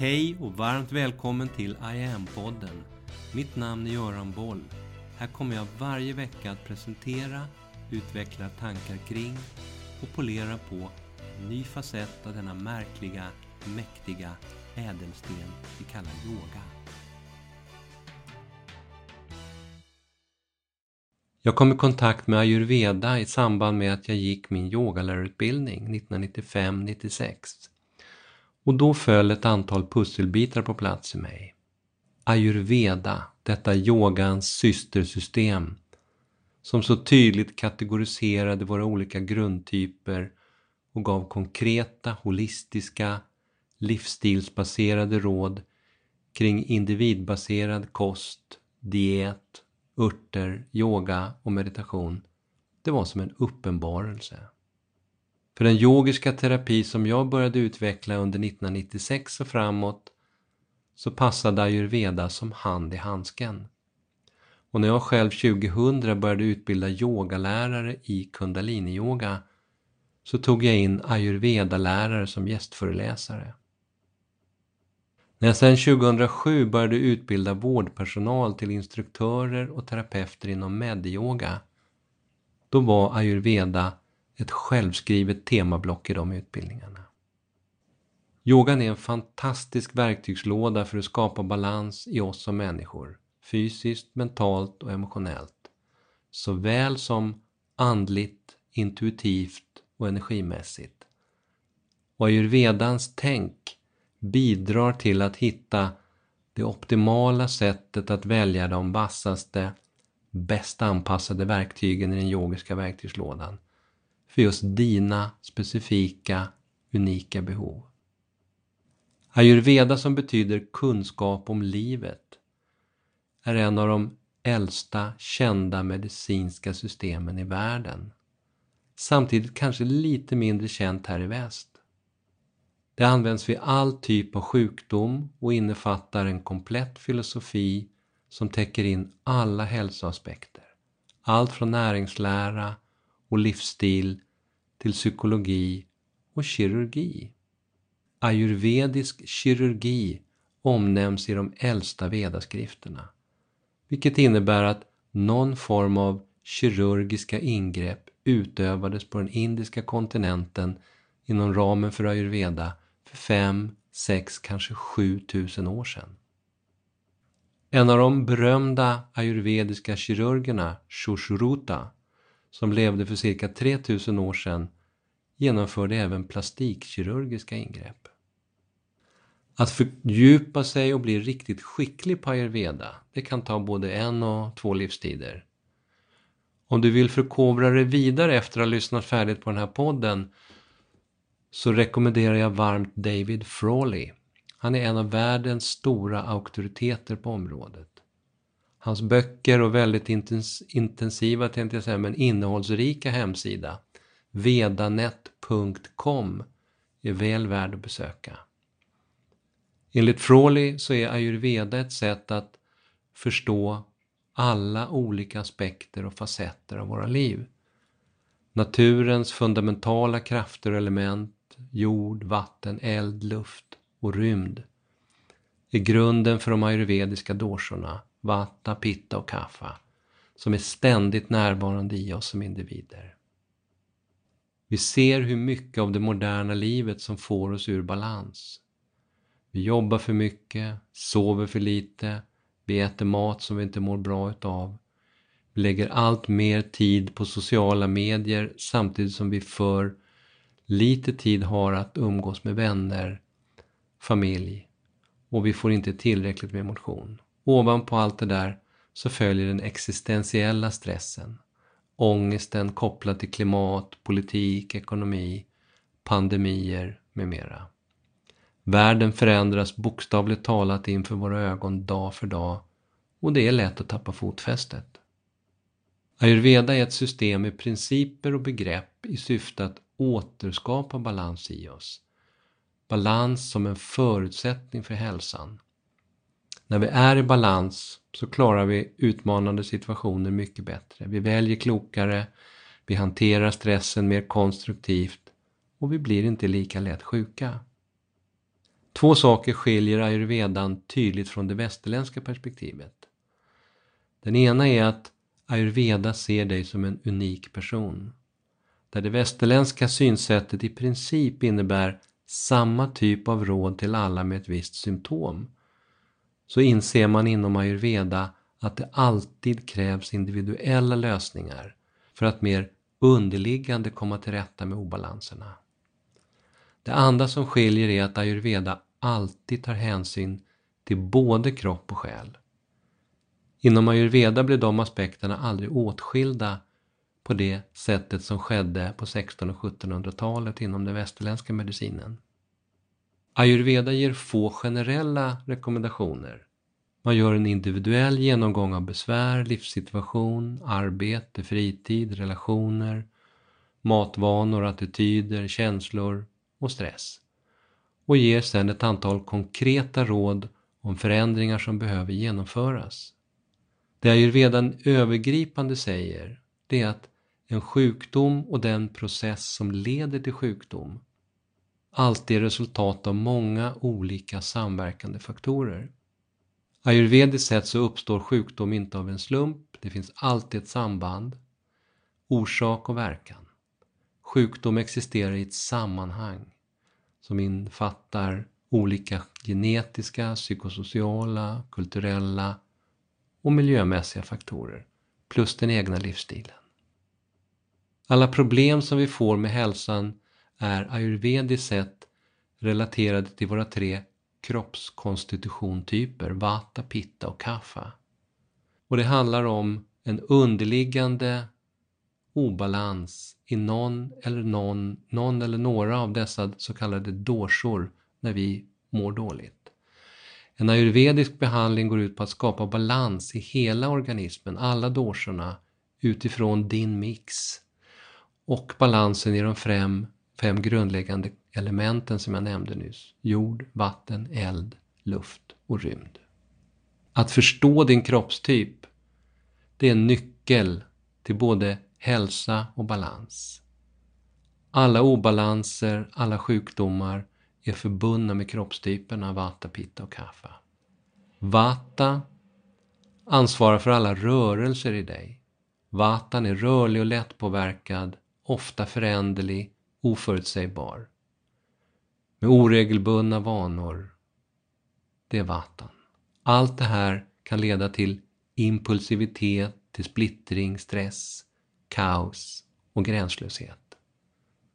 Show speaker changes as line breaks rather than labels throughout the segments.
Hej och varmt välkommen till I am-podden. Mitt namn är Göran Boll. Här kommer jag varje vecka att presentera, utveckla tankar kring och polera på en ny facett av denna märkliga, mäktiga ädelsten vi kallar yoga. Jag kom i kontakt med ayurveda i samband med att jag gick min yogalärarutbildning 1995-96. Och då föll ett antal pusselbitar på plats i mig. Ayurveda, detta yogans systersystem, som så tydligt kategoriserade våra olika grundtyper och gav konkreta, holistiska, livsstilsbaserade råd kring individbaserad kost, diet, örter, yoga och meditation. Det var som en uppenbarelse. För den yogiska terapi som jag började utveckla under 1996 och framåt så passade ayurveda som hand i handsken. Och när jag själv 2000 började utbilda yogalärare i kundaliniyoga så tog jag in ayurveda-lärare som gästföreläsare. När jag sedan 2007 började utbilda vårdpersonal till instruktörer och terapeuter inom medyoga, då var ayurveda ett självskrivet temablock i de utbildningarna. Yogan är en fantastisk verktygslåda för att skapa balans i oss som människor, fysiskt, mentalt och emotionellt. Såväl som andligt, intuitivt och energimässigt. Och ayurvedans tänk bidrar till att hitta det optimala sättet att välja de vassaste, bäst anpassade verktygen i den yogiska verktygslådan för just dina specifika, unika behov. Ayurveda som betyder kunskap om livet är en av de äldsta kända medicinska systemen i världen. Samtidigt kanske lite mindre känt här i väst. Det används vid all typ av sjukdom och innefattar en komplett filosofi som täcker in alla hälsoaspekter. Allt från näringslära och livsstil till psykologi och kirurgi. Ayurvedisk kirurgi omnämns i de äldsta vedaskrifterna, vilket innebär att någon form av kirurgiska ingrepp utövades på den indiska kontinenten inom ramen för ayurveda för fem, sex, kanske sju tusen år sedan. En av de berömda ayurvediska kirurgerna, Shushruta, som levde för cirka 3000 år sedan, genomförde även plastikkirurgiska ingrepp. Att fördjupa sig och bli riktigt skicklig på ayurveda, det kan ta både en och två livstider. Om du vill förkovra dig vidare efter att ha lyssnat färdigt på den här podden så rekommenderar jag varmt David Frawley. Han är en av världens stora auktoriteter på området. Hans böcker och väldigt intensiva, tänkte jag säga, men innehållsrika hemsida vedanet.com är väl värd att besöka. Enligt Frawley så är ayurveda ett sätt att förstå alla olika aspekter och facetter av våra liv. Naturens fundamentala krafter och element, jord, vatten, eld, luft och rymd, är grunden för de ayurvediska doshorna, vata, pitta och kaffa, som är ständigt närvarande i oss som individer. Vi ser hur mycket av det moderna livet som får oss ur balans. Vi jobbar för mycket, sover för lite, vi äter mat som vi inte mår bra utav. Vi lägger allt mer tid på sociala medier samtidigt som vi för lite tid har att umgås med vänner, familj och vi får inte tillräckligt med motion. Ovanpå allt det där så följer den existentiella stressen. Ångesten kopplad till klimat, politik, ekonomi, pandemier med mera. Världen förändras bokstavligt talat inför våra ögon dag för dag och det är lätt att tappa fotfästet. Ayurveda är ett system med principer och begrepp i syfte att återskapa balans i oss. Balans som en förutsättning för hälsan. När vi är i balans så klarar vi utmanande situationer mycket bättre. Vi väljer klokare, vi hanterar stressen mer konstruktivt och vi blir inte lika lätt sjuka. Två saker skiljer ayurvedan tydligt från det västerländska perspektivet. Den ena är att ayurveda ser dig som en unik person. Där det västerländska synsättet i princip innebär samma typ av råd till alla med ett visst symptom, så inser man inom ayurveda att det alltid krävs individuella lösningar för att mer underliggande komma till rätta med obalanserna. Det andra som skiljer är att ayurveda alltid tar hänsyn till både kropp och själ. Inom ayurveda blir de aspekterna aldrig åtskilda på det sättet som skedde på 1600 och 1700-talet inom den västerländska medicinen. Ayurveda ger få generella rekommendationer. Man gör en individuell genomgång av besvär, livssituation, arbete, fritid, relationer, matvanor, attityder, känslor och stress och ger sedan ett antal konkreta råd om förändringar som behöver genomföras. Det ayurvedan övergripande säger, det är att en sjukdom och den process som leder till sjukdom alltid är resultat av många olika samverkande faktorer. Ayurvediskt sett så uppstår sjukdom inte av en slump, det finns alltid ett samband, orsak och verkan. Sjukdom existerar i ett sammanhang som infattar olika genetiska, psykosociala, kulturella och miljömässiga faktorer plus den egna livsstilen. Alla problem som vi får med hälsan är ayurvediskt sett relaterade till våra tre kroppskonstitutiontyper, vata, pitta och kapha. Och det handlar om en underliggande obalans i någon eller, någon, någon eller några av dessa så kallade dorsor när vi mår dåligt. En ayurvedisk behandling går ut på att skapa balans i hela organismen, alla dorsorna, utifrån din mix. Och balansen i de fem, fem grundläggande elementen som jag nämnde nyss. Jord, vatten, eld, luft och rymd. Att förstå din kroppstyp, det är en nyckel till både hälsa och balans. Alla obalanser, alla sjukdomar är förbundna med kroppstyperna Vata, Pitta och Kapha. Vata ansvarar för alla rörelser i dig. Vatan är rörlig och lättpåverkad, ofta föränderlig, oförutsägbar. Med oregelbundna vanor. Det är Vatan. Allt det här kan leda till impulsivitet, till splittring, stress, kaos och gränslöshet.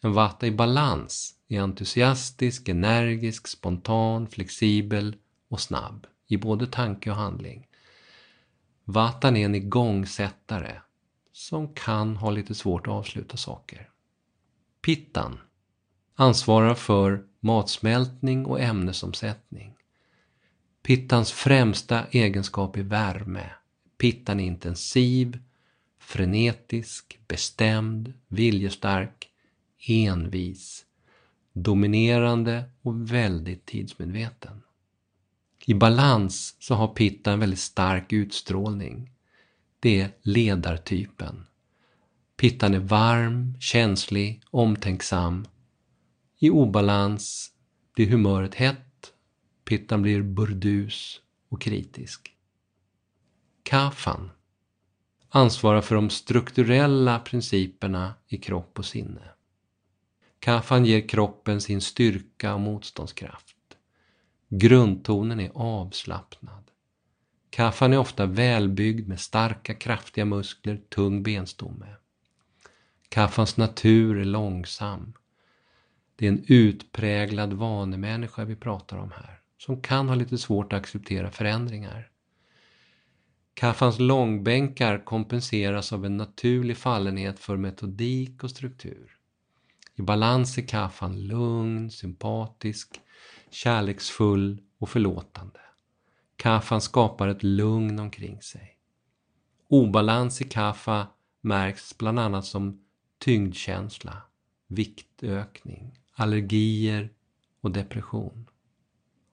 En Vata i balans är entusiastisk, energisk, spontan, flexibel och snabb i både tanke och handling. Vatan är en igångsättare som kan ha lite svårt att avsluta saker. Pittan ansvarar för matsmältning och ämnesomsättning. Pittans främsta egenskap är värme. Pittan är intensiv, frenetisk, bestämd, viljestark, envis, dominerande och väldigt tidsmedveten. I balans så har Pitta en väldigt stark utstrålning. Det är ledartypen. Pittan är varm, känslig, omtänksam. I obalans blir humöret hett, Pittan blir burdus och kritisk. Kafan ansvarar för de strukturella principerna i kropp och sinne. Kafan ger kroppen sin styrka och motståndskraft. Grundtonen är avslappnad. Kaffan är ofta välbyggd med starka kraftiga muskler, tung benstomme. Kaffans natur är långsam. Det är en utpräglad vanemänniska vi pratar om här, som kan ha lite svårt att acceptera förändringar. Kaffans långbänkar kompenseras av en naturlig fallenhet för metodik och struktur. I balans är kaffan lugn, sympatisk, kärleksfull och förlåtande. Kaffan skapar ett lugn omkring sig. Obalans i kaffa märks bland annat som tyngdkänsla, viktökning, allergier och depression.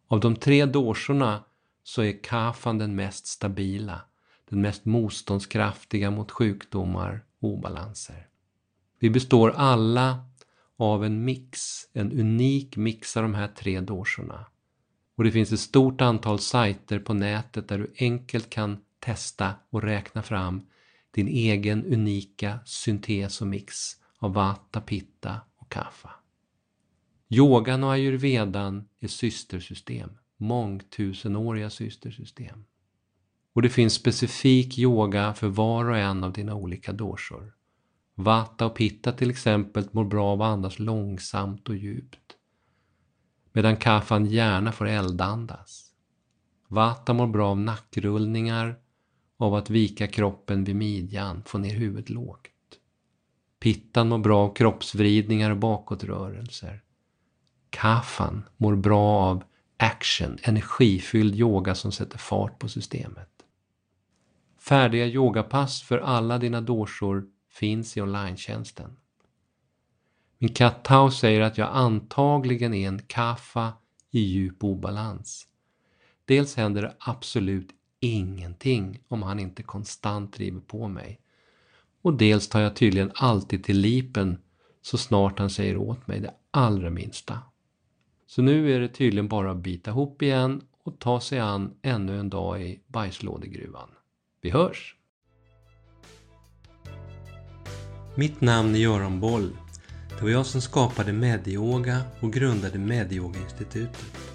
Av de tre dorsorna så är kafan den mest stabila, den mest motståndskraftiga mot sjukdomar och obalanser. Vi består alla av en mix, en unik mix av de här tre dorsorna. Och det finns ett stort antal sajter på nätet där du enkelt kan testa och räkna fram din egen unika syntes och mix av vata, pitta och kaffa. Yogan och ayurvedan är systersystem, mångtusenåriga systersystem. Och det finns specifik yoga för var och en av dina olika doshor. Vata och pitta till exempel mår bra av att andas långsamt och djupt. Medan kaffan gärna får eldandas. Vata mår bra av nackrullningar, av att vika kroppen vid midjan, få ner huvudet lågt. Pittan mår bra av kroppsvridningar och bakåtrörelser. Kaffan mår bra av action, energifylld yoga som sätter fart på systemet. Färdiga yogapass för alla dina doshor finns i online Min katt Tao säger att jag antagligen är en kaffa i djup obalans. Dels händer det absolut ingenting om han inte konstant driver på mig. Och dels tar jag tydligen alltid till lipen så snart han säger åt mig det allra minsta. Så nu är det tydligen bara att bita ihop igen och ta sig an ännu en dag i bajslådegruvan. Vi hörs! Mitt namn är Göran Boll. Det var jag som skapade Medyoga och grundade Medyoga-institutet.